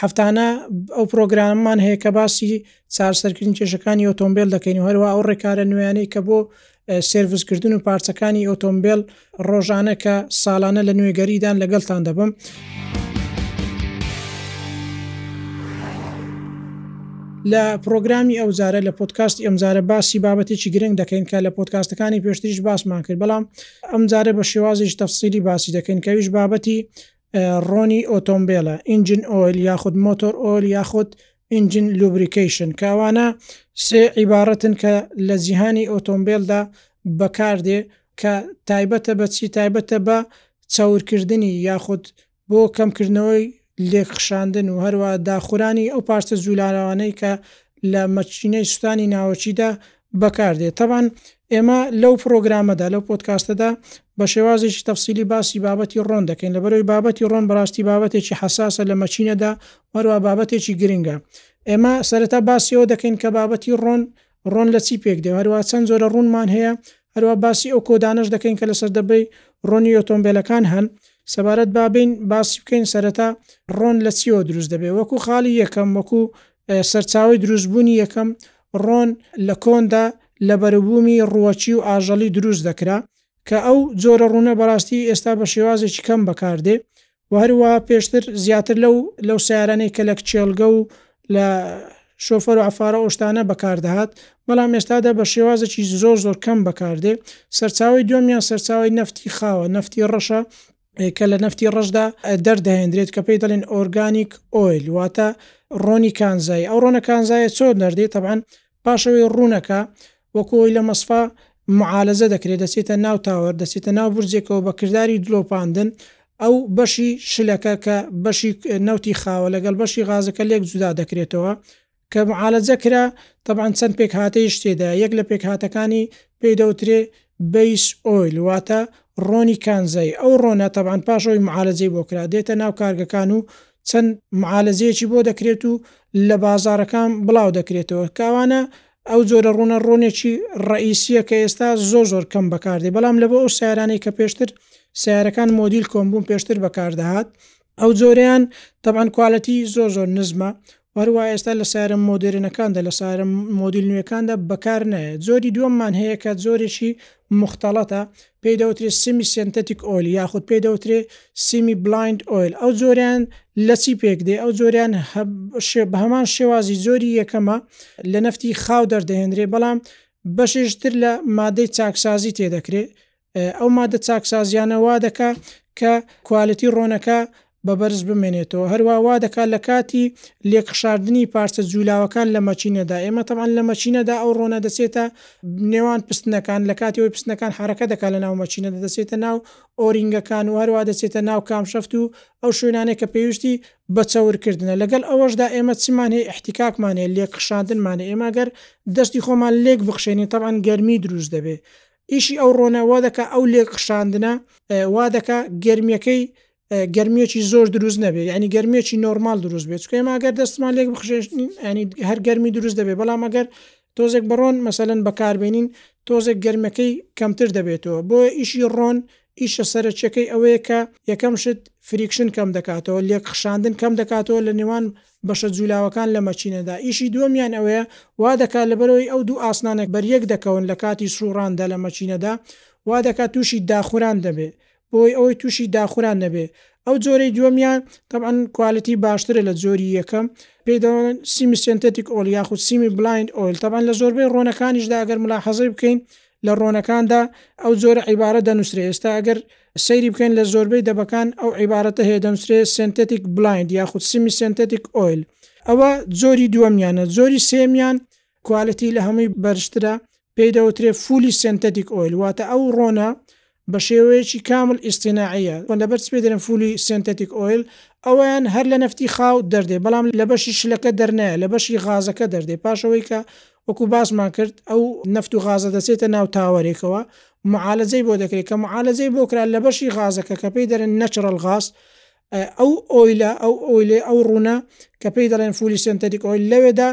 هەفتانە ئەو پرۆگراممان هەیە کە باسی چارسەرکردن کێشەکانی ئۆتۆمبیل دەکەین و هەروە ئەو ڕێکارە نوێیانەی کە بۆ سرویسکردن و پارچەکانی ئۆتۆمبیل ڕۆژانە کە ساڵانە لە نوێگەریدان لەگەڵتان دەبم. لە پرۆگرامی ئەوجارە لە پۆتکاست ئەمجارە باسی بابەتێکی گرنگ دەکەین کە لە پۆتکاستەکانی پێشتریش باسمان کرد بەڵام ئەمجارە بە شێوازیش تەفسیری باسی دەکەین کەویش بابەتی ڕۆنی ئۆتۆمبێلە، ئینجن ئۆیل یاخود مۆتۆر ئۆیل یاخود ئینجن لوبریکەیشن کە ئەوانە سێ عیباڕەتن کە لە جیهانی ئۆتۆمبێلدا بەکاردێ کە تایبەتە بە چی تایبەتە بە چەورکردنی یاخود بۆ کەمکردنەوەی لێکخشاندن و هەروە داخورانی ئەو پارچە جوولاوانەی کە لە مەکینەی سوتانی ناوەکیدا بەکاردێت تەبعەن ئێمە لەو پڕۆگرامەدا لەو پۆدکاستەدا بە شێوازێکی تەفسیلی باسی بابەتی ڕۆن دەکەین لەبەرەوەی بابەتی ڕۆن بەڕاستی بابەتێکی حساسە لە مەچینەدا وەروە بابەتێکی گرنگە ئێمە سەرەتا باسیەوە دەکەین کە بابەتی ڕۆن ڕۆن لە چی پێک دێ هەروە چەند زۆرە ڕوونمان هەیە هەروە باسی ئەو کۆدانش دەکەین کە لەسەر دەبەی ڕۆنی ئۆتۆمبیلەکان هەن سەبارەت بابین باسی بکەین سەرەتا ڕۆن لە چیەوە دروست دەبێ وەکو خاڵی یەکەم وەکو سەرچاوی دروستبوونی یەکەم ڕۆن لە کۆندا لە بەروبوومی ڕووەکی و ئاژەڵی دروست دەکرا، کە ئەو جۆرە ڕوونە بەڕاستی ئێستا بە شێوازێکی کەم بەکاردێ و هەروەها پێشتر زیاتر لەو لەو سەیارانەی کە لە کێڵگە و لە شۆفەر و عەفارە ئەوشتانە بەکاردەهات بەڵام ئێستادا بە شێوازێکی زۆر زۆر کەم بەکاردێ سەرچاوەی دووەمیان سەرچاوەی نەفتی خاوە نەفتی ڕەشە کە لە نەفتی ڕەشدا دەردەهێندرێت کە پێی دەڵێن ئۆرگانیک ئۆیل واتە ڕۆنی کانزایی ئەو ڕۆنە کانزایە چۆن دەردێت تەبان پاشەوەی ڕوونەکە وەکۆی لە مەسفا معالەزە دەکرێت دەچێتە ناو تاوەر دەچێتە ناو برجێکەوە بە کردداری دلۆپاندن ئەو بەشی شلەکە کە بەشی نەوتی خاوە لەگەڵ بەشی غازەکە لێک جودا دەکرێتەوە کە معالەجە کرا تەبعەن چەند پێکهاتەیش تێدایە یەک لە پێکهاتەکانی پێی دەوترێ بەیس ئۆیل واتە ڕۆنی کانزایی ئەو ڕۆنە تەبعەن پاش ئەوەی معالەجەی بۆ کرا دێتە ناو کارگەکان و چەند معالەجەیەکی بۆ دەکرێت و لە بازاڕەکان بڵاو دەکرێتەوە کە ئەوانە ئەو جۆرە ڕۆنە ڕۆنێکی ڕەئیسیە کە ئێستا زۆر زۆر کەم بەکاردێ بەڵام لەبۆ ئەو سارانەی کە پێشتر سارەکان مۆدیل کۆن بوون پێشتر بەکاردەهات ئەو جۆرەیان تەبعەن کوالێتی زۆر زۆر نزمە و هەروە ئێستا لە سارە مۆدێرنەکاندا لە سارە مۆدیل نوێکاندا بەکار نایە جۆری دووەممان هەیە کە جۆرێکی مختلڵەتە پێی دەوترێت سیمی سنتەتیک ئۆل یاخود پێی دەوترێ سیمی بلایند ئۆیل ئەو جۆریان لە چی پێک دێ ئەو جۆریان بە هەمان شێوازی جۆری یەکەمە لە نەفتی خاو دەردەهێنرێ بەڵام بەشێشتر لە مادەی چاکسازی تێدەکرێت ئەو مادە چاکسازییانە وا دەکا کە کوالێتی ڕۆنەکە بە بەرز بمێنێتەوە، هەروەها وا دەکا لە کاتی لێکخشاردنی پارچە جوولاوەکان لە مەکینەدا، ئێمە تەبعەن لە مەکینەدا ئەو ڕۆنە دەچێتە نێوان پستنەکان، لە کاتی ئەوەی پستنەکان حەرەکە دەکا لە ناو مەکینەدا دەچێتە ناو ئۆرینگەکان و هەروەها دەچێتە ناو کامشەفت و ئەو شوێنانەی کە پێویستی بە چەورکردنە، لەگەڵ ئەوەشدا ئێمە چیمان هەیە ئیحتیکاکمان هەیە، لێکخشاندنمان هەیە، ئێمە گەر دەستی خۆمان لێک بخشێنین تەبعەن گەرمی دروست دەبێ، ئیشی ئەو ڕۆنە وا دەکا ئەو لێکخشاندنە وا دەکا گەرمیەکەی گەرمیەکی زۆر دروست نەبێت ینی گەرمیەکی نۆرمال دروست بێت چکێ ماگەر دەستمان لێک بخشێشتنین ئەنی هەر گەرمی دروست دەبێت بەڵام ئەگەر تۆزێک بڕۆن مەسەەن بەکاربێنین تۆزێک گەرمەکەی کەمتر دەبێتەوە بۆ ئیشی ڕۆن ئیشە سەرچەکەی ئەوەیە کە یەکەم شت فریکشن کەم دەکاتەوە لێک خشاندن کەم دەکاتەوە لە نێوان بەشە جوولاوەکان لە مەکینەدا. ئیشی دووەمیان ئەوەیە وا دەکات لەبەرئەوەی ئەو دوو ئاسنانە بەریەک دەکەون لە کاتی سووڕاندا لە مەکینەدا، وا دەکات تووشی داخوران دەبێ. بۆی ئەوەی تووشی داخوران نەبێ. ئەو جۆرەی دووەمیان تەبعەن کوالێتی باشترە لە جۆری یەکەم. پێی دەڵێن سیمی سێنتێتیک ئۆیڵ یاخود سیمی بلایند ئۆیڵ. تەبعەن لە زۆربەی ڕۆنەکانیشدا ئەگەر مولاحەزەی بکەین لە ڕۆنەکاندا ئەو جۆرە عیبارە دەنووسرێ. ئێستا ئەگەر سەیری بکەن لە زۆربەی دەبەکان ئەو عیبارەتە هەیە دەنوسرێ Synthetic Blind یاخود Semi Synthetic Oil ئەوە جۆری دووەمیانە جۆری سێمیان کوالێتی لە هەمووی بەرزترە پێی دەوترێ Fully Synthetic Oil واتە ئەو ڕۆنە بە شێوەیەکی کامل ئیستیناعیە وە لەبەر چ پێی دەرێن Fully Synthetic Oil ئەوەیان هەر لە نەفتی خاو دەردێ بەڵام لە بەشی شلەکە دەرنایە لە بەشی غازەکە دەردێ پاش ئەوەی کە وەکو باسمان کرد ئەو نەفت و غازە دەچێتە ناو تاوەرێکەوە معالەجەی بۆ دەکرێت کە معالەجەی بۆ کرا لە بەشی غازەکە کە پێی دەرن نەچڕەل غاز ئەو ئۆیلە ئەو ئۆیلێ ئەو ڕوونە کە پێی دەڵێن فولی سنتەریک ئۆیل لەوێدا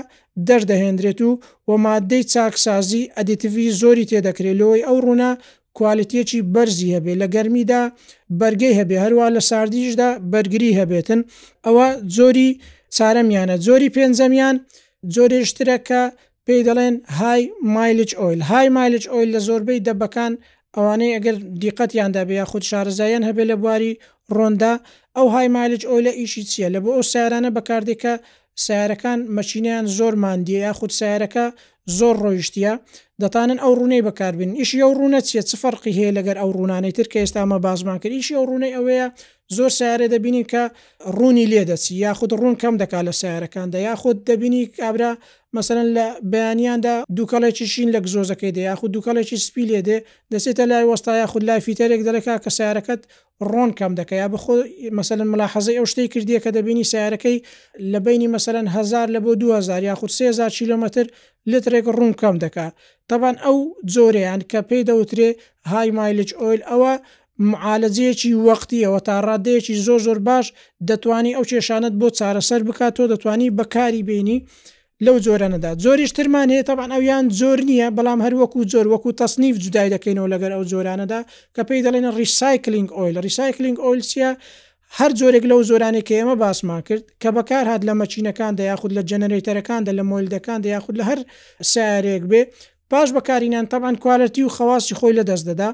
دەردەهێنرێت و و مادەی چاکسازی ئەدیتڤی زۆری تێدەکرێت لۆی ئەو ڕوونە کوالتیەکی بەرزی هەبێ لە گەرمیدا بەرگەی هەبێ هەروە لە ساردیشدا بەرگری هەبێتن ئەوە زۆری چارەمیانە زۆری پێنجەمیان جۆرێژ ترە کە پێی دەڵێن های مایلج ئۆیل های مایلج ئۆیل لە زۆربەی دەبەکان ئەوانەی ئەگەر دیقەتیان دابێ یاخود شارەزایان هەبێ لە بواری ڕۆندا ئەو های مایلج ئۆیلە ئیشی چیە لە بۆ ئەو سیارانە بەکاردێ کە سیارەکان مەکینەیان زۆر ماندیە یاخود سیارەکە زۆر ڕۆیشتیە دەتانن ئەو ڕونەی بەکاربن ئیشی ئەو ڕونە چیە چ فەرقی هەیە لەگەر ئەو ڕونانەی تر کە ئێستا ئەمە باسمان کرد ئیشی ئەو ڕونەی ئەوەیە زۆر سەیارە دەبینین کە ڕوونی لێ دەچی یاخود ڕوون کەم دەکات لە سیارەکاندا یاخود دەبینی کابرا مەسەرەن لە بەیانیاندا دووکەڵێکی شین لە گزۆزەکەی دێ یاخود دووکەڵێکی سپی لێ دێ دەچێتە لای وەستا یاخود لای فیتەرێک دەرەکە کە سیارەکەت ڕۆن کەم دەکە یا بخۆ مەسەن ملاحەزەی ئەو شتەی کردیە کە دەبینی سیارەکەی لە بینی مەسەرەن هزار لە بۆ 2000 یاخود 3000 کیلومتر لترێک ڕوون کەم دەکات تەبان ئەو جۆرەیان کە پێی دەوترێ های مایلج ئۆیل ئەوە معالەجەیەکی وەقتیە وە تا ڕادەیەکی زۆر زۆر باش دەتوانی ئەو کێشانەت بۆ چارەسەر بکات تۆ دەتوانی بەکاری بینی لەو جۆرەنەدا جۆریش ترمان هەیە تەبعەن ئەویان جۆر نیە بەڵام هەر وەکو جۆر وەکو تەسنیف جودای دەکەینەوە لەگەر ئەو جۆرانەدا کە پێی دەڵێنە ڕیسایکلینگ ئۆیل ڕیسایکلینگ ئۆیل چیە هەر جۆرێک لەو جۆرانەی کە ئێمە باسمان کرد کە بەکار هات لە مەکینەکاندا یاخود لە جەنەرەیتەرەکاندا لە مۆیلدەکاندا یاخود لە هەر سارێک بێ پاش بەکارینان تەبعەن کوالێتی و خەواسی خۆی لە دەست دەدا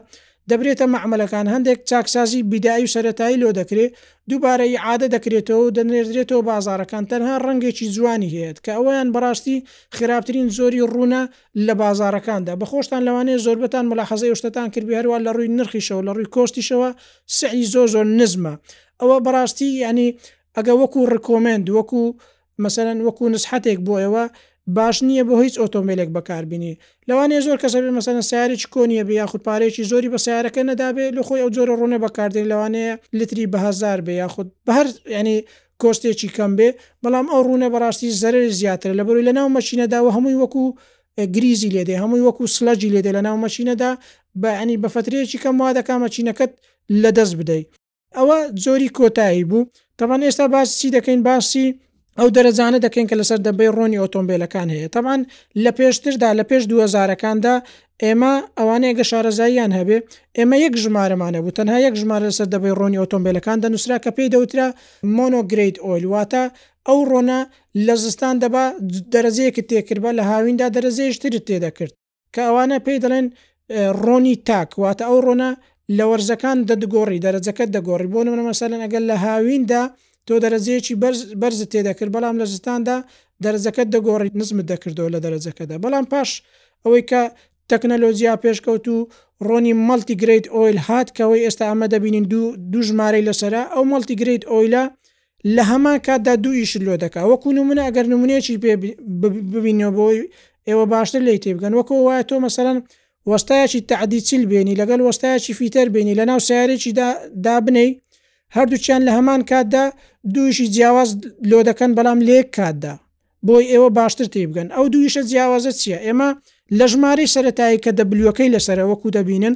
دەبرێتە مەعمەلەکان هەندێک چاکسازی بیدایی و سەرەتایی لۆ دەکرێ دووبارە ئیعادە دەکرێتەوە و دەنێردرێتەوە بازاڕەکان تەنها ڕەنگێکی جوانی هەیەت کە ئەوەیان بەڕاستی خراپترین جۆری ڕوونە لە بازاڕەکاندا بەخۆشتان لەوانەیە زۆربەتان ملاحەزەی ئەو شتەتان کردبێ هەروا لە ڕووی نرخیشەوە لە ڕووی کۆستیشەوە سعری زۆر زۆر نزمە ئەوە بەڕاستی یانی ئەگە وەکو ڕکۆمێند وەکو مەسەلەن وەکو نسحەتێک بۆ ئێوە باش نییە بۆ هیچ ئۆتۆمبێلێک بەکاربینی لەوانەیە زۆر کەس هەبێ مەسەلەن سەیارێکی کۆنی هەبێ یاخود پارەیەکی زۆری بە سەیارەکە نەدابێ لۆ خۆی ئەو جۆرە ڕۆنە بەکاردێنی لەوانەیە لتری بە هەزار بێ یاخود بە هەر یانی کۆستێکی کەم بێ بەڵام ئەو ڕوونە بەڕاستی زەرەری زیاترە لەبەرەوەی لەناو مەشینەدا و هەمووی وەکو گریزی لێ دێ هەمووی وەکو سڵەجی لێ دێ لەناو مەشینەدا بە یانی بە فەترەیەکی کەم وا دەکا مەشینەکەت لەدەست بدەی. ئەوە جۆری کۆتایی بوو تەبان ئێستا باس چی دەکەین باسی ئەو دەرەجانە دەکەین کە لەسەر دەبەی ڕۆنی ئۆتۆمبیلەکان هەیە تەبان لە پێشتردا لە پێش دوزارەکاندا ئێمە ئەوانەیە گە شارەزاییان هەبێ ئێمە یەک ژمارەمانە بوو تەنها یەک ژمارە لەسەر دەبەی ڕۆنی ئۆتۆمبیلەکان دەنووسرا کە پێی دەوترا مۆنۆگریت ئۆیل واتە ئەو ڕۆنە لە زستان دەبا دەرەجەیەکە تێکردبا لە هاویندا دەرەجەیشتر تێدەکرد کە ئەوانە پێی دەڵێن ڕۆنی تاک واتە ئەو ڕۆنە لە وەرزەکان دەدگۆڕی دەرەجەکەت دەگۆڕی بۆ نمونە مەسەلەن ئەگەر لە هاویندا تۆ دەرەجەیەکی بەرز بەرزت تێدەکرد بەڵام لە زستاندا دەرەجەکەت دەگۆڕی نزمت دەکردەوە لە دەرەجەکەدا بەڵام پاش ئەوەی کە تەکنەلۆجیا پێشکەوت و ڕۆنی مەڵتی گریت ئۆیل هات کەەوەی ئێستا ئەمە دەبینین دوو دوو ژمارەی لەسرە ئەو مەڵتی گریت ئۆیلە لە هەمان کاتدا دوو ئیشت لۆ دەکات وەکو نمونە ئەگەر نمونەیەکی پێ ببینەوە بۆی ئێوە باشتر لی تێبگەن وەکو وایە تۆ مەسەرەن وەستایەکی تعدی چل بێنی لەگەل وەستایەکی فیتەر بێنی لە ناو سیارێکی دابنەی هەردووچیان لە هەمان کاتدا دووشی جیاواز لۆ دەکەن بەڵام لێک کاتدا بۆی ئێوە باشتر تێبگەن ئەو دوویشە جیاوازە چییە ئێمە لە ژمارەی سەتایی کە دەبلوەکەی لەسەرەوەکو دەبینن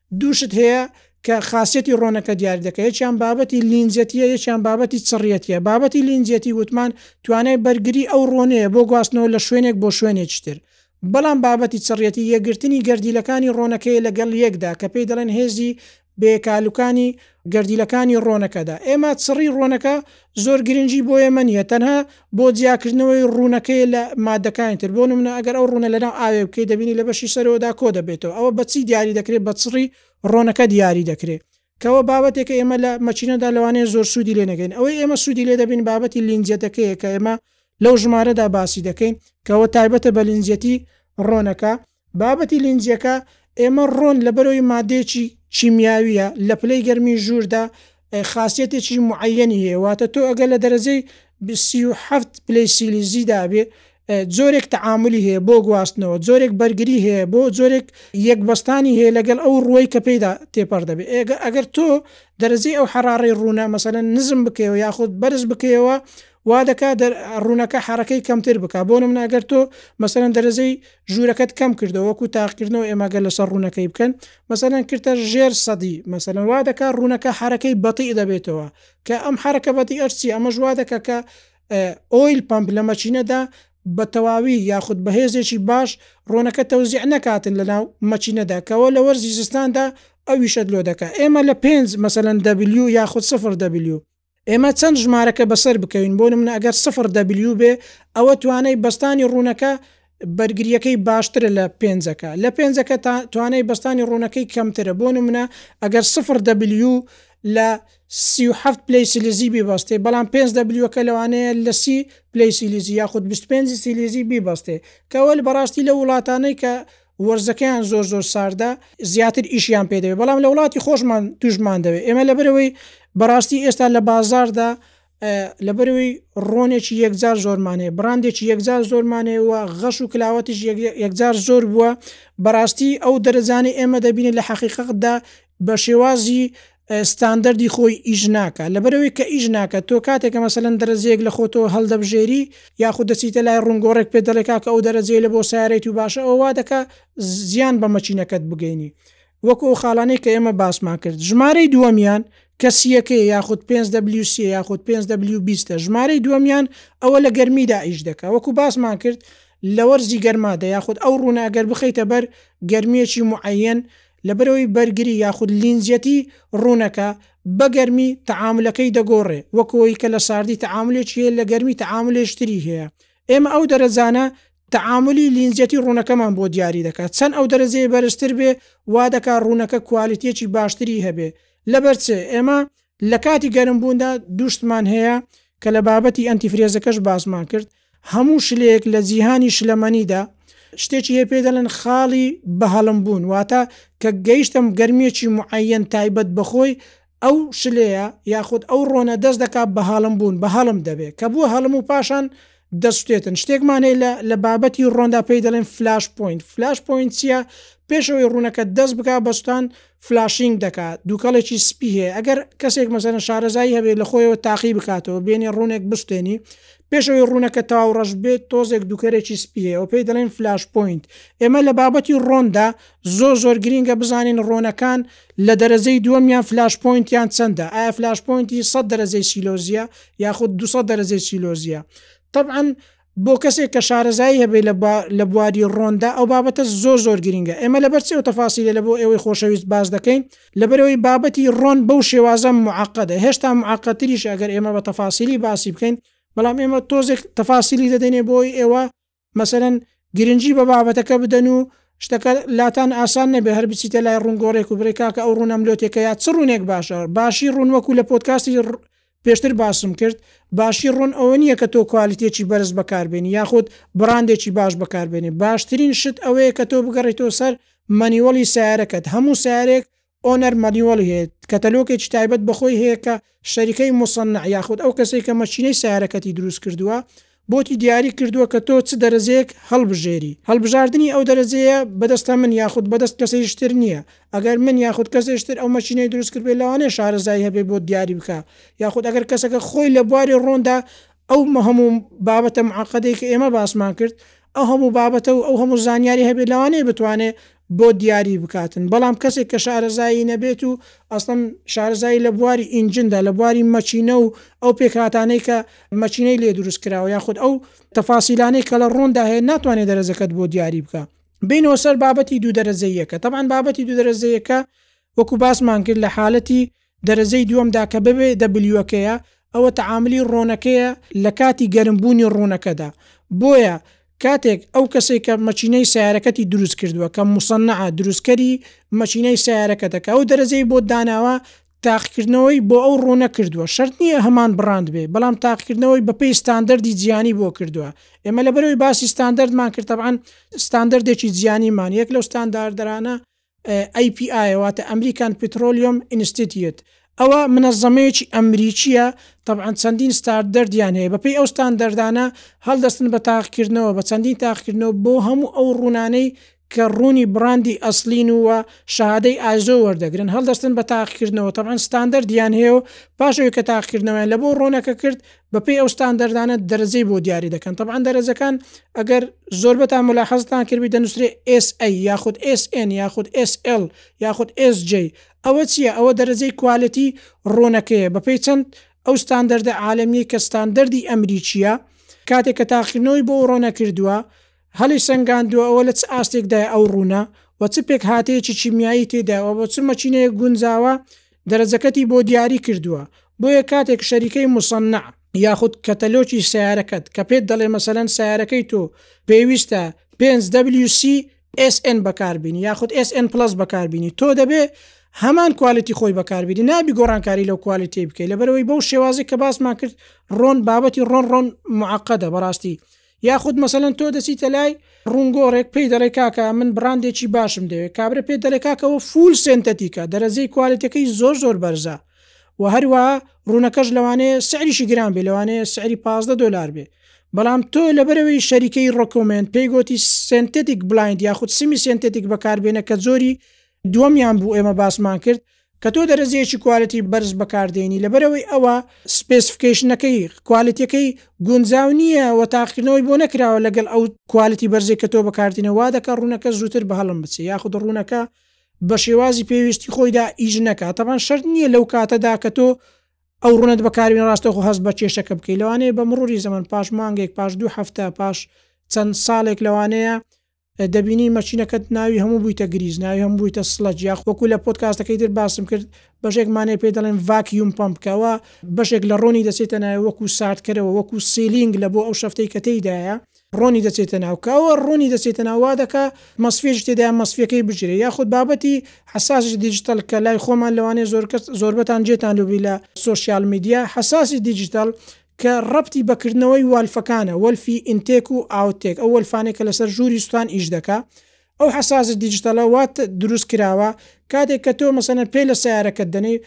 دوو شت هەیە کە خاسیەتی ڕۆنەکە دیاری دەکەن یەکیان بابەتی لینجەتیە یەکیان بابەتی چڕیەتیە بابەتی لینجەتی وتمان توانای بەرگری ئەو ڕۆنەیە بۆ گواستنەوە لە شوێنێک بۆ شوێنێکی تر بەڵام بابەتی چڕیەتی یەکگرتنی گەردیلەکانی ڕۆنەکەیە لەگەڵ یەکدا کە پێی دەڵێن هێزی بێکالوکانی گەردیلەکانی ڕۆنەکەدا. ئێمە چڕی ڕۆنەکە زۆر گرنگی بۆ ئێمە نییە، تەنها بۆ جیاکردنەوەی ڕوونەکەیە لە ماددەکانی تر، بۆ نمونە ئەگەر ئەو ڕوونە لەناو ئاوێ بکەیت دەبینی لە بەشی سەرەوەدا کۆ دەبێتەوە، ئەوە بە چی دیاری دەکرێت بە چڕی ڕۆنەکە دیاری دەکرێت. کەوە بابەتێکە ئێمە لە مەکینەدا لەوانەیە زۆر سوودی لێ نەگەین. ئەوەی ئێمە سوودی لێ دەبین بابەتی لینجیەتەکەیە کە ئێمە لەو ژمارەدا باسی دەکەین، کەوە تایبەتە بە لینجیەتی ڕۆنەکە. بابەتی لینجیەکە، ئێمە ڕۆن لەبەرئەوەی ماددەیەکی کیمیاویە لە پلەی گەرمی ژووردا خاسیەتێکی معەنی هەیە واتە تۆ ئەگە لە دەرەجەی سی و حەفت پلەی سیلیزی دابێ جۆرێک تەعاملی هەیە بۆ گواستنەوە جۆرێک بەرگری هەیە بۆ جۆرێک یەک بەستانی هەیە لەگەڵ ئەو ڕووی کە پێیدا تێپەڕ دەبێ ئێگە ئەگەر تۆ دەرەجەی ئەو حەراڕی ڕوونە مەسەن نزم بکەوە یاخود بەرز بکەوە وا دەکات ڕوونەکە حرەکەی کەمتر بک بۆ منناگەر تۆ مەسەرەن دەرەجەی ژوورەکەت کەم کردەوە وەکو تاقیکردنەوە ئێماگە لەسەر ڕونەکەی بکەن مەسەلەن کرتە ژێر سەدی مەسەلەن وادەکە ڕونەکە حرەکەی بەتی دەبێتەوە کە ئەم حرەکە بەتی ئەرچی ئەمە ژوادەکە کە ئۆیل پمپ لە مەچینەدا بە تەواوی یاخود بەهێزێکی باش ڕۆنەکە تەوزیع نەکاتن لە ناو مەچینەدا کەەوە لە وەرزی زستاندا ئەویشت لۆ دەکە ئێمە لە پێنج مەسەەن دەبلیو یاخود سفر دەبلیو ئێمە چەند ژمارەکە بەسەر بکەوین بۆ نمونە ئەگەر سفر دەبلیو بێ ئەوە توانای بەستانی ڕوونەکە بەرگریەکەی باشترە لە پێنجەکە لە پێنجەکە تا توانای بەستانی ڕوونەکەی کەمترە بۆ نمونە ئەگەر سفر دەبلیو لە سی و حەفت پلەی سلیزی بیبەستێ بەڵام پێنج دەبلیوەکە لەوانەیە لە سی پلەی سیلیزی یاخود بیست پێنجی سیلیزی بیبەستێ کەوەل بەڕاستی لە وڵاتانەی کە وەرزەکەیان زۆر زۆر ساردە زیاتر ئیشیان پێ دەوێت بەڵام لە وڵاتی خۆشمان توشمان دەوێت ئێمە لەبەرەوەی بەڕاستی ئێستا لە بازاردا لەبەروی ڕۆنێکی یەکجار زۆرمانەیە بڕاندێکی یەکجار زۆرمانەیەوە غەش و کلااوەتیش یەکجار زۆر بووە بەڕاستی ئەو دەرزانانی ئێمە دەبینی لە حەقیقەتدا بە شێوازی ستاندەردی خۆی ئیش ناکات لەبەرئەوەی کە ئیش ناکات تۆ کاتێک کە مەسەلەن دەرەجەیەک لە خۆتەوە هەڵدەبژێری یاخود دەچیتە لای ڕونگۆڕێک پێت دەڵێ کاکە ئەو دەرەجەیە لە بۆ سەیارەی تو باشە ئەوە وا دەکا زیان بە مەکینەکەت بگەینی وەکو ئەو خاڵانەی کە ئێمە باسمان کرد ژمارەی دووەمیان کە سیەکەیە یاخود پێنج دەبلیو سیە یاخود پێنج دەبلیو بیستە ژمارەی دووەمیان ئەوە لە گەرمیدا ئیش دەکا وەکو باسمان کرد لە وەرزی گەرمادا یاخود ئەو ڕوونە ئەگەر بخەیتە بەر گەرمیەکی معەیەن لەبەرئەوەی بەرگری یاخود لینجیەتی ڕوونەکە بە گەرمی تەعامولەکەی دەگۆڕێ وەکو ئەوەی کە لە ساردی تەعامولێکی هەیە لە گەرمی تەعامولێکی تری هەیە ئێمە ئەو دەرەجانە تەعامولی لینجیەتی ڕوونەکەمان بۆ دیاری دەکا چەند ئەو دەرەجەیە بەرزتر بێ وا دەکا ڕوونەکە کوالیتیەکی باشتری هەبێ لەبەر چ ئێمە لە کاتی گەرم بووندا دووشتمان هەیە کە لە بابەتی ئەنتی فرێزەکەش باسمان کرد هەموو شلەیەک لە جیهانی شلەمەنیدا شتێکی هەیە پێی دەڵێن خاڵی بەهەڵم بوون واتە کە گەیشتم گەرمێکی معەن تایبەت بەخۆی ئەو شلەیە یاخود ئەو ڕۆنە دەست دەکات بە هەڵم بوون بە هەڵم دەبێت کە بووە هەڵم و پاشان دەستێتن شتێکمانەیە لە لە بابەتی ڕۆندا پێی دەڵێن فلاش پوین فلاش پوین چییە پێشەوەی ڕوونەکە دەست بک بەستان فلاشینگ دەکات دوکەڵێکی سپی هەیە ئەگەر کەسێک مەسەلەن شارەزایی هەبێت لە خۆیەوە تاقی بکاتەوە بێنێ ڕونێک بستێنی پێش ئەوی ڕونەکە تەواو ڕەش بێت تۆزێک دوکەرێکی سپی هەیە و پێی دەڵێن فلاش پوینت ئێمە لە بابەتی ڕۆندا زۆر زۆر گرینگە بزانین ڕۆنەکان لە دەرەزەی دووەمیان فلاش پوینتیان چەندە ئایا فلاش پوینتی 100 دەرەزەی سیلۆزیە یاخود 200 دەرەزەی سیلۆزیە طبعا بۆ کەسێک کە شارەزایی هەبێ لە لە بواری ڕۆن دا ئەو بابەتە زۆر زۆر گرینگە ئێمە لەبەر چی ئەو تەفاسیلە لە بۆ ئێوەی خۆشەویست باس دەکەین لەبەرەوەی بابەتی ڕۆن بەو شێوازە معقدە هێشتا معقد تریش ئەگەر ئێمە بە تەفاسیلی باسی بکەین بەڵام ئێمە تۆزێک تەفاسیلی دەدەینێ بۆی ئێوە مەسەرەن گرنگی بە بابەتەکە بدەن و شتەکە لاتان ئاسان نەبێ هەر بچیتە لای ڕوون گۆڕێک و بڕێ کاکە ئەو ڕوونەم لۆتێکە یا چ ڕوونێک باشە باشی ڕوون وەکو لە پۆتکاستی پێشتر باسم کرد باشی ڕۆن ئەوە نییە کە تۆ کوالیتێکی بەرز بەکاربێنی یاخود بڕاندێکی باش بەکاربێنی باشترین شت ئەوەیە کە تۆ بگەڕێیتەوە سەر مەنیوەڵی سەیارەکەت هەموو سەیارەیەک ئۆنەر مەنیوەڵی هەیە کەتەلۆکێکی تایبەت بەخۆی هەیە کە شەریکەی موسەننەع یاخود ئەو کەسەی کە مەکینەی سەیارەکەتی دروست کردووە بۆتی دیاری کردووە کە تۆ چ دەرەجەیەک هەڵبژێری. هەڵبژاردنی ئەو دەرەجەیە بەدەستە من یاخود بەدەست کەسێیشتر نییە. ئەگەر من یاخود کەسێشتر ئەو مەکینەی دروست کردبێت لەوانەیە شارەزایی هەبێت بۆت دیاری بکا یاخود ئەگەر کەسەکە خۆی لە بواری ڕۆندا ئەو هەموو بابەتە معقدەی کە ئێمە باسمان کرد ئەو هەموو بابەتە و ئەو هەموو زانیاری هەبێت لەوانەیە بتوانێت بۆ دیاری بکاتن بەڵام کەسێک کە شارەزایی نەبێت و ئەسڵەن شارەزایی لە بواری ئینجندا لە بواری مەکینە و ئەو پێکهاتانەی کە مەکینەی لێ دروست کراوە یاخود ئەو تەفاسیلانەی کە لە ڕۆندا هەیە ناتوانێت دەرەجەکەت بۆ دیاری بکا بێینەوە سەر بابەتی دوو دەرەجەییەکە تەبعەن بابەتی دوو دەرەجەییەکە وەکو باسمان کرد لە حالەتی دەرەجەی دووەمدا کە بەبێ دەبلیوەکەیە ئەوە تەعاملی ڕۆنەکەیە لە کاتی گەرم بوونی ڕوونەکەدا بۆیە کاتێک ئەو کەسەی کە مەکینەی سەیارەکەتی دروست کردووە کە موسەنەعە دروستکەری مەکینەی سەیارەکەتە کە ئەو دەرەجەی بۆت داناوە تاقیکردنەوەی بۆ ئەو ڕۆنە کردووە شەرت نییە هەمان بڕاند بێ بەڵام تاقیکردنەوەی بەپێی ستاندەردی جیهانی بۆ کردووە ئێمە لەبەرەوەی باسی ستاندەردمان کرد تەبعەن ستاندەردێکی جیهانیمان یەک لەو ستانداردەرانە API، واتە ئەمریکان پترۆلیۆم ئینستیتیوت، ئەوە منەزەمەیەکی ئەمریکییە تەبعەن چەندین ستاردەردیان هەیە بەپێی ئەو ستاندەردانە هەڵدەستن بە تاقیکردنەوە بە چەندین تاقیکردنەوە بۆ هەموو ئەو ڕوونانەی کە ڕوونی بڕاندی ئەسڵین و وە شەهادەی ئایزۆ وەردەگرن هەڵدەستن بە تاقیکردنەوە تەبعەن ستاندەردیان هەیە و پاش ئەوەی کە تاقیکردنەوەیان لە بۆ ڕۆنەکە کرد بەپێی ئەو ستاندەردانە دەرەجەی بۆ دیاری دەکەن تەبعەن دەرەجەکان ئەگەر زۆربەتان ملاحەزتان کردبی دەنووسرێ SA یاخود SN یاخود SL یاخود SJ ئەوە چییە ئەوە دەرەجەی کوالێتی ڕۆنەکەیە بەپێی چەند ئەو ستاندەردە عالەمیەی کە ستاندەردی ئەمریکییە کاتێک کە تاقیکردنەوەی بۆ ئەو ڕۆنە کردووە هەلی سەنگاندووە ئەوە لە چ ئاستێکدایە ئەو ڕوونە و چ پێکهاتەیەکی کیمیایی تێدایە و بە چ مەکینەیەک گونجاوە دەرەجەکەتی بۆ دیاری کردووە بۆیە کاتێک شەریکەی موسەننەع یاخود کەتەلۆکی سەیارەکەت کە پێت دەڵێ مەسەلەن سەیارەکەی تۆ پێویستە 5 WC SN بەکاربینی یاخود SN پلس بەکاربینی تۆ دەبێ هەمان کوالیتی خۆی بەکاربیری نابی گۆڕانکاری لەو کوالیتی بکەی لەبەرەوەی بەو شێوازی کە باسمان کرد ڕۆن بابەتی ڕۆن ڕۆن معقدە بەڕاستی یاخود مەسەلەن تۆ دەچیتە لای ڕونگۆڕێک پێی دەڵێ کاکە من بڕاندێکی باشم دەوێ کابرا پێت دەڵێ کاکە ئەوە فول سێنتەتیکە دەرەجەی کوالێتەکەی زۆر زۆر بەرزە و هەروا ڕونەکەش لەوانەیە سعریشی گران بێ لەوانەیە سعری پازدە دۆلار بێ بەڵام تۆ لەبەرەوەی شەریکەی ڕۆکۆمنت پێی گۆتی سنتێتیک بلایند یاخود سمی سنتێتیک بەکاربێنە کە زۆری دووەمیان بوو ئێمە باسمان کرد کە تۆ دەرەجەیەکی کوالێتی بەرز بەکاردێنی لەبەرئەوەی ئەوە سپێسفکەیشنەکەی کوالێتیەکەی گونجاو نییە و تاقیکردنەوەی بۆ نەکراوە لەگەل ئەو کوالێتی بەرزەی کە تۆ بەکاردێنی وا دەکا ڕوونەکە زووتر بە هەڵم بچێ یاخود ڕوونەکە بە شێوازی پێویستی خۆیدا ئیش نەکا تەبان شەرت نییە لەو کاتەدا کە تۆ ئەو ڕوونەت بەکاربێنی ڕاستەوخۆ هەست بە کێشەکە بکەی لەوانەیە بە مڕوری زەمەن پاش مانگێک پاش دوو هەفتە پاش چەند ساڵێک لەوانەیە دەبینی مەچینەکەت ناوی هەموو بویتە گریس ناوی هەم بویتە سڵەج یاخ وەکو لە پۆتکاستەکەی تر باسم کرد بەشێک مانێ پێ دەڵێن ڤاک یوم پمپکەوە بەشێک لە ڕۆنی دەچێتە ناوی وەکو ساردکەرەوە وەکو سیلینگ لە بۆ ئەو شەفتەی کە تێیدایە ڕۆنی دەچێتە ناوکەوە ڕۆنی دەچێتە ناوا دەکە مەسفێش تێدا مەسفەکەی بژرێ یاخود بابەتی حساسی دیجیتەل کە لای خۆمان لەوانێ زۆرکەس زۆربەتان جێتان لەبی لە سۆسیال میدیا حساسی دیجیتەل کە ڕەبتی بە کردنەوەی والفەکانە، وەلفی ئینتێک و ئاوتتێک، ئەو وەلفانەی کە لەسەر ژووری ستان ئیش دەکا. ئەو حەساسە دیجتەڵە وا دروست کراوە، کاتێک کە تۆ مەسەلەن پێ لە سەیارەکەت دەنێی،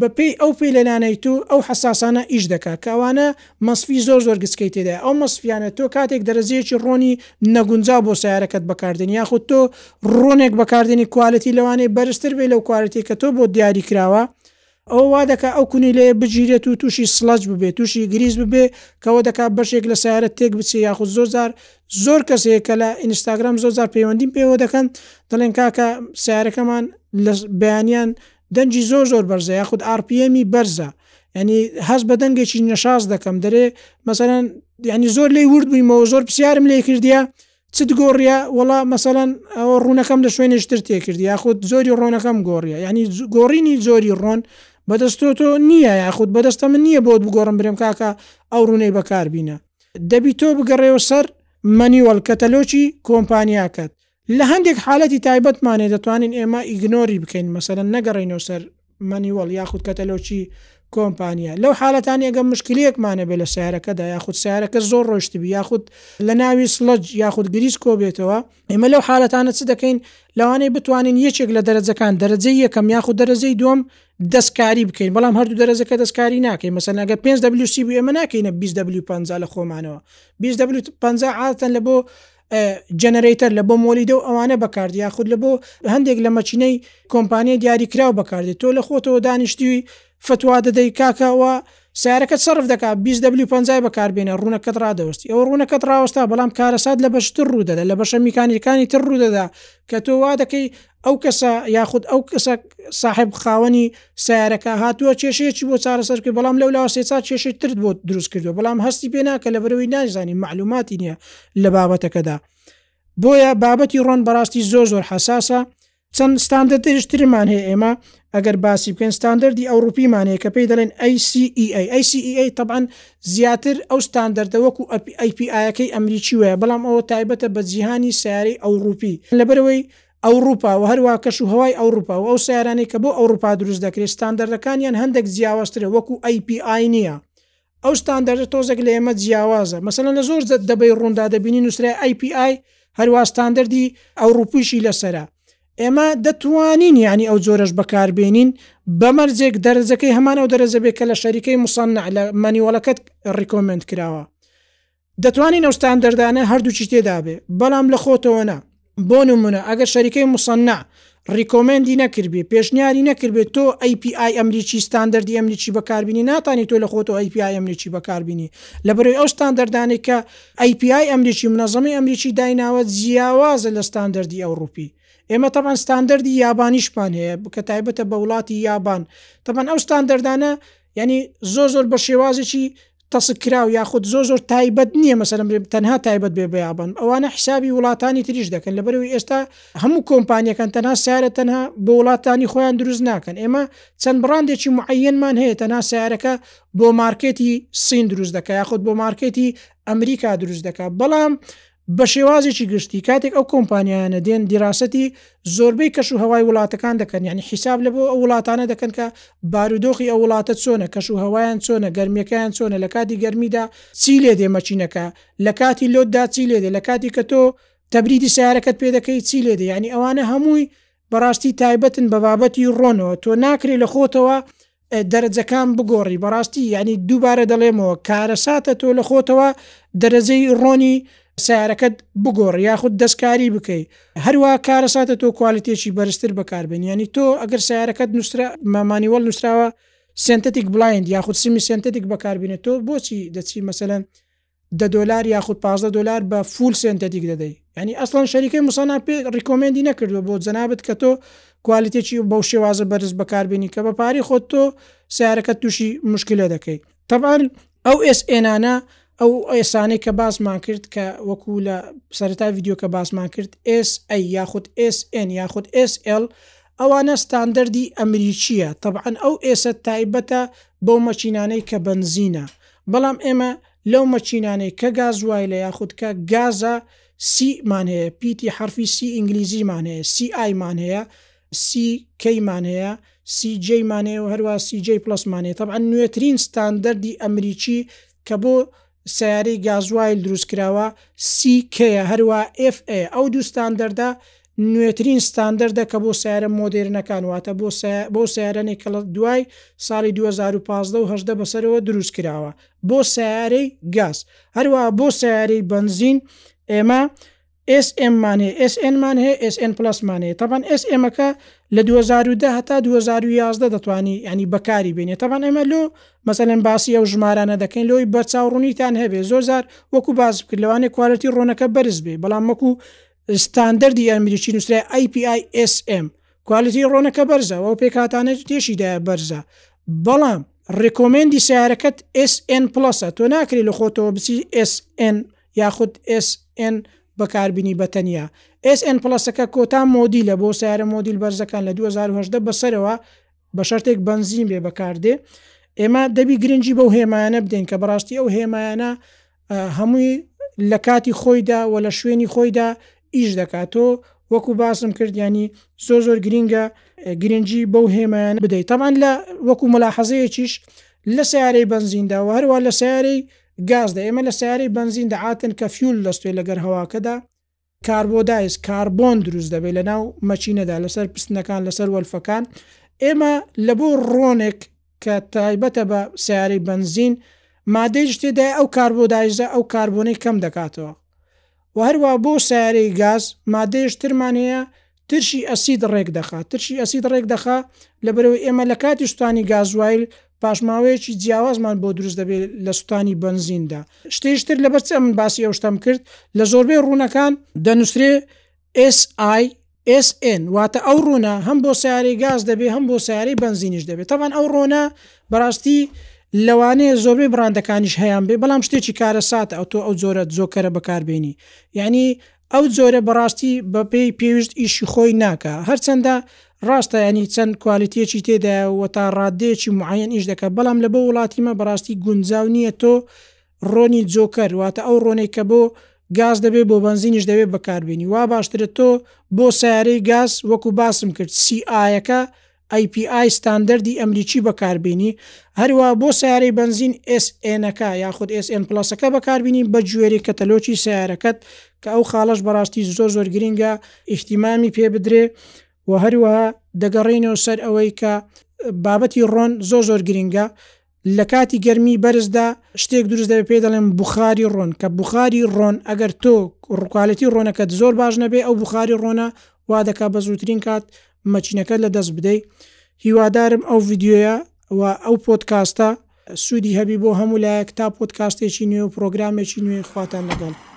بە پێی ئەو پێ لەنانەی تو ئەو حەساسانە ئیش دەکا، کە ئەوانە مەسفی زۆر زۆر گچکەی تێدایە. ئەو مەسفیانە تۆ کاتێک دەرەجەیەکی ڕۆنی نەگونجاو بۆ سەیارەکەت بەکار دێنی، یاخود تۆ ڕۆنێک بەکار دێنی کوالێتی لەوانەیە بەرزتر بێ لەو کوالێتیەی کە تۆ بۆت دیاری کراوە، ئەوە وا دەکات ئەو کونیلەیە بگیرێت و تووشی سڵەچ ببێت، تووشی گریس ببێت، کە ئەوە دەکات بەشێک لە سەیارە تێکبچێت، یاخود زۆر جار زۆر کەس هەیە کە لە ئینستاگرام زۆر جار پەیوەندیم پێوە دەکەن دەڵێن کاکە سەیارەکەمان لە بەیانیان دەنگی زۆر زۆر بەرزە یاخود ئاڕپیێمی بەرزە یانی هەست بە دەنگێکی نەشاز دەکەم دەرێ مەسەرەن یانی زۆر لێی ورد بوویمەوە زۆر پرسیارم لێ کردیە چت گۆڕیە وەڵا مەسەلەن ئەوە ڕوونەکەم لە شوێنێش تر تێکردی یاخود زۆری ڕۆنەکەم گۆڕیە یعنی گۆڕینی زۆری ڕۆن بەدەستۆ تۆ نییە یاخود بەدەستە من نییە بۆت بگۆڕم برێم کاکە ئەو ڕوونەی بەکاربینە دەبی تۆ بگەڕێەوە سەر مەنیوەڵ کەتەلۆکی کۆمپانیاکەت لە هەندێک حالەتی تایبەتمانێ دەتوانین ئێمە ئیگنۆری بکەین مەسەلەن نەگەڕێینەوە سەر مەنیوەڵ یاخود کەتەلۆکی کۆمپانیا لەو حالەتانی ئەگەر مشکلیەکمان هەبێت لە سەیارەکەدا یاخود سەیارەکە زۆر ڕۆشتبی یاخود لەناوی سڵەج یاخود گریس کۆبێتەوە ئێمە لەو حالەتانە چ دەکەین لەوانەیە بتوانین یەکێک لە دەرەجەکان دەرەجەی یەکەم یاخود دەرەجەی دوم دەستکاری بکەین بەڵام هەردوو دەرەجەکە دەستکاری ناکەین مەسەنەگە 5 WC بێمە ناکەینە 20 W50 لە خۆمانەوە 20 W50 عادەتەن لە بۆ جەنەرەیتەر لە بۆ مۆلیدە و ئەوانە بەکاردێ یاخود لە بۆ هەندێک لە مەکینەی کۆمپانیای دیاری کراو بەکاردێت تۆ لە خۆتەوە دانیشتوی فتوا دەدەی کاکەوە سیارەکەت سەرف دەکا 20 دبلی پ بەکاربێنە ڕوونەکەت ڕادەوەستی ئەو ڕوونەکەت ڕاوەستا بەڵام کارەسات لە بەشتر ڕوودەدا لە بەشە میکانیکانی تر ڕوودەدا کە تۆ وا دەکەی ئەو کەسە یاخود ئەو کەسە ساحب خاوەنی سیارەکە هاتووە کێشەیەکی بۆ چارەسەر کرد بەڵام لەو لاوە سێسا کێشەی ترت بۆ دروست کردو بەڵام هەستی پێ ناکە لە بەرەوەی نایزانانی معلوماتی نییە لە بابەتەکەدا بۆیە بابەتی ڕۆن بەڕاستی زۆر زۆر حساسە چەند ستاندەرترمان هەیە ئێمە ئەگەر باسی بکەین ستاندەری ئەوروپیمانەیە کە پێی دەڵێن ئەیCEA تەبان زیاتر ئەو ستاندەردە وەکو ئەیPIەکەی ئەمریکی وەیە بەڵام ئەوە تایبەتە بە جیهانی سیارەی ئەوروپی لەبەرەوەی ئەوڕوپا و هەروەها کەشوهەوای ئەوڕوپا و ئەو سەیارانەی کە بۆ ئەوڕوپا دروست دەکرێت ستاندەردەکانیان هەندەک جیاوازترە وەکو API نییە ئەو ستاندەردە تۆزێک لە ئێمە جیاوازە مەسەلەن لە زۆر دەبەی ڕووندا دەبینی نووسرای API هەروەها ستاندەردی ئەوڕوپیشی لەسەرە ئێمە دەتوانین یانی ئەو جۆرەش بەکاربێنین بە مەرجێک دەرەجەکەی هەمان ئەو دەرەجە بێت کە لە شەریکەی موسەننا لە مەنیوەڵەکەت ڕیکۆمێند کراوە. دەتوانین ئەو ستاندەردانە هەردووکی تێدابێ بەڵام لە خۆتەوە نا بۆ نمونە ئەگەر شەریکەی موسەننا ڕیکۆمێندی نەکردبێ پێشنیاری نەکردبێ تۆ ئەی پی ئای ئەمریکی ستاندەردی ئەمریکی بەکاربینی ناتانی تۆ لە خۆتەوە ئەی پی ئای ئەمریکی بەکاربینی لەبەرەی ئەو ستاندەردانەی کە ئەی پی ئای ئەمریکی منەزەمی ئەمریکی دایناوە جیاوازە لە ستاندەردی ئەوروپی ئێمە تەبان ستاندەردی یابانیشمان هەیە بکە تایبەتە بە وڵاتی یابان تەبان ئەو ستاندەردانە ینی زۆر زۆر بە شێوازێکی تەسک کراو یاخود زۆر زۆر تایبەت نیە مەسەلەن بێ تەنها تایبەت بێ بیابان ئەوانە حسابی وڵاتانی تریش دەکەن لەبەرەوەی ئێستا هەموو کۆمپانیەکان تەنها سیارە تەنها بۆ وڵاتانی خۆیان دروست ناکەن ئێمە چەند بڕاندێکی معەنمان هەیە تەنها سیارەکە بۆ مارکێتی سین دروست دەکە یاخود بۆ مارکێتی ئەمریکا دروست دەکە بەڵام بە شێوازێکی گشتی کاتێک ئەو کۆمپانیایانە دێن دیراسەتی زۆربەی کەش و هەوای وڵاتەکان دەکەن یعنی حیساب لە بۆ ئەو وڵاتانە دەکەن کە بارودۆخی ئەو وڵاتە چۆنە کەش و هەوایان چۆنە گەرمیەکەیان چۆنە لە کاتی گەرمیدا چی لێ دێ مەچینەکە لە کاتی لۆتدا چی لێ دێ لە کاتی کە تۆ تەبریدی سیارەکەت پێ دەکەی چی لێ دێ یعنی ئەوانە هەمووی بەڕاستی تایبەتن بە بابەتی ڕۆنەوە تۆ ناکرێ لە خۆتەوە دەرەجەکان بگۆڕی بەڕاستی یانی دووبارە دەڵێمەوە کارەساتە تۆ لە خۆتەوە دەرەجەی ڕۆنی سیارەکەت بگۆڕی یاخود دەستکاری بکەی هەروە کارەساتە تۆ کوالتێکی بەرزتر بەکاربێن ینی تۆ ئەگەر سیارەکەت نووسرا مامانی وەڵ نووسراوە سنتەتیک بلایند یاخود سمی سنتەتیک بەکاربینێت تۆ بۆچی دەچی مەسەەن دە دۆلار یاخود پازدە دۆلار بە فول سێنتەتیک دەدەی یعنی ئەسڵەن شەریکەی موسەنا پێ ڕیکۆمێندی نەکردووە بۆ جەنابت کە تۆ کوالیتێکی و بەو شێوازە بەرز بەکاربیێنی کە بە پارەی خۆت تۆ سیارەکە تووشی مشکلە دەکەی تەبان ئەو ئێس ئێنانە ئەو ئێسانەی کە باسمان کرد کە وەکو لە سەرتا یددیو کە باسمان کرد ئێس ئەی یاخود ئێس ئێن یاخود ئێس ئل ئەوانە ستاندەری ئەمریکیە تەبعەن ئەو ئێسە تایبەتە بەو مەچینانەی کە بنزینە بەڵام ئێمە لەو مەچینانەی کە گازوایلە یاخود کە گازە سی مان هەیە پیتی حەرفی سی ئینگلیزی مان هەیە سی ئای مان هەیە سی کەی مان هەیە سی جەی مان هەیە و هەروە سی جەی پڵەس مان هەیە تەبعەن نوێترین ستاندەردی ئەمریکی کە بۆ سەیارەی گازوایل دروست کراوە سی کەیە هەروە ئێف ئەیە ئەو دوو ستاندەردە نوێترین ستاندەردە کە بۆ سەیارە مۆدێرنەکان واتە بۆ بەو سەیارەنەی کە لە دوای ساڵی دوو هەزار و پازدە و هەژدە بەسەرەوە دروست کراوە بۆ سەیارەی گاز هەروەها بۆ سەیارەی بەنزین ئێمە SM مان هەیە SN مان هەیە SN پلس مان هەیە تەبان SM ەکە لە 2010 هەتا 2011 دەتوانی ینی بەکاری بینێ تەبان ئێمە لۆ مەسەلەن باسی ئەو ژمارانە دەکەین لۆی بەرچاوڕوونیتان هەبێ زۆر زار وەکو باز بکرد لەوانێ کوالەتی ڕۆنەکە بەرز بێ بەڵام وەکو ستاندەردی ئەمریکی نووسرای IPISM کوالێتی ڕۆنەکە بەرزە و ئەو پێکهاتانەی تێشیدایە بەرزە بەڵام ڕێکۆمێندی سەیارەکەت SN Plus ە تۆ ناکرێ لە خۆتەوە بچی SN یاخود SN بەکاربینی بەتەنیا SN Plus ەکە کۆتا مۆدیلە بۆ سەیارە مۆدیل بەرزەکان لە دوو هەزار و هەژدە بەسەرەوە بەشەرتێک بەنزین بێ بەکاردێ ئێمە دەبی گرنگجی بەو هێمایانە بدەین کە بەڕاستی ئەو هێمایانە هەمووی لە کاتی خۆیدا و لە شوێنی خۆیدا ئیش دەکات تۆ وەکو باسم کردیانی زۆر زۆر گرینگە گرنگجی بەو هێمایان بدەیت تاان لە وەکو مەلاحەزەیەکیش لە سیارەی بەنزیندا و هەروە لە سیارەی گازدا ئێمە لە سیارەی بەنزین دەعاتن کە فیول دەستێت لەگەر هەواکەدا کاربۆدایس، کاربۆن، دروست دەبێت لەناو مەچینەدا لەسەر پستنەکان لەسەر وەلفەکان، ئێمە لەبۆ ڕۆنێک کە تایبەتە بە سەیارەی بەنزین مادەیش تێدایە ئەو کاربۆدایزە ئەو کاربۆنەی کەم دەکاتەوە وە هەروە بۆ سەیارەی گاز مادەیش ترمان هەیە ترشی ئەسید ڕێک دەخا ترشی ئەسید ڕێک دەخا لەبەرئەوەی ئێمە لە کاتی سوتانی گازوایل پاشماوەیەکی جیاوازمان بۆ دروست دەبێت لە سوتانی بەنزیندا شتێکی تر لەبەر چ ئەمن باسی ئەو شتەم کرد لە زۆربەی ڕوونەکان دەنووسرێ SISN واتە ئەو ڕوونە هەم بۆ سیارەی گاز دەبێ هەم بۆ سیارەی بەنزینیش دەبێت تەبان ئەو ڕۆنە بەڕاستی لەوانەیە زۆربەی بڕاندەکانیش هەیان بێ بەڵام شتێکی کارەساتە ئەو تۆ ئەو جۆرە جۆکەرە بەکاربێنی یعنی ئەو جۆرە بەڕاستی بەپێی پێویست ئیشی خۆی ناکا هەرچەندە ڕاستە یانی چەند کوالیتیەکی تێدایە و تا ڕاددەیەکی معەیەن ئیش دەکا بەڵام لە بۆ وڵاتیمە بەڕاستی گونجاو نیە تۆ ڕۆنی جۆکەر واتە ئەو ڕۆنەی کە بۆ گاز دەبێ بۆ بەنزینیش دەبێ بەکاربێنی واباشترە تۆ بۆ سەیارەی گاز وەکو باسم کرد سی ئایەکە API ستاندەردی ئەمریکی بەکاربینی، هەروا بۆ سەیارەی بەنزین ئێس ئێنەکە یاخود ئێس ئێن پڵەسەکە بەکاربینی بەگوێرەی کەتەلۆکی سەیارەکەت کە ئەو خاڵەش بەڕاستی زۆر زۆر گرینگە ئیهتیمامی پێ بدرێ وە هەروەها دەگەڕێینەوە سەر ئەوەی کە بابەتی ڕۆن زۆر زۆر گرینگە لە کاتی گەرمی بەرزدا شتێک دروست دەبێت پێی دەڵێن بخاری ڕۆن کە بخاری ڕۆن ئەگەر تۆ ڕکالەتی ڕۆنەکەت زۆر باش نەبێ ئەو بخاری ڕۆنە وا دەکات بە زووترین کات مەچینەکەت لە دەست بدەیت هیوادارم ئەو ڤیددیوە و ئەو پۆتکاستە سوودی هەبی بۆ هەموو لایەک تا پۆتکاستێکی نوێ و پرۆگرامێکی نوێ خواتان لەگەڵ.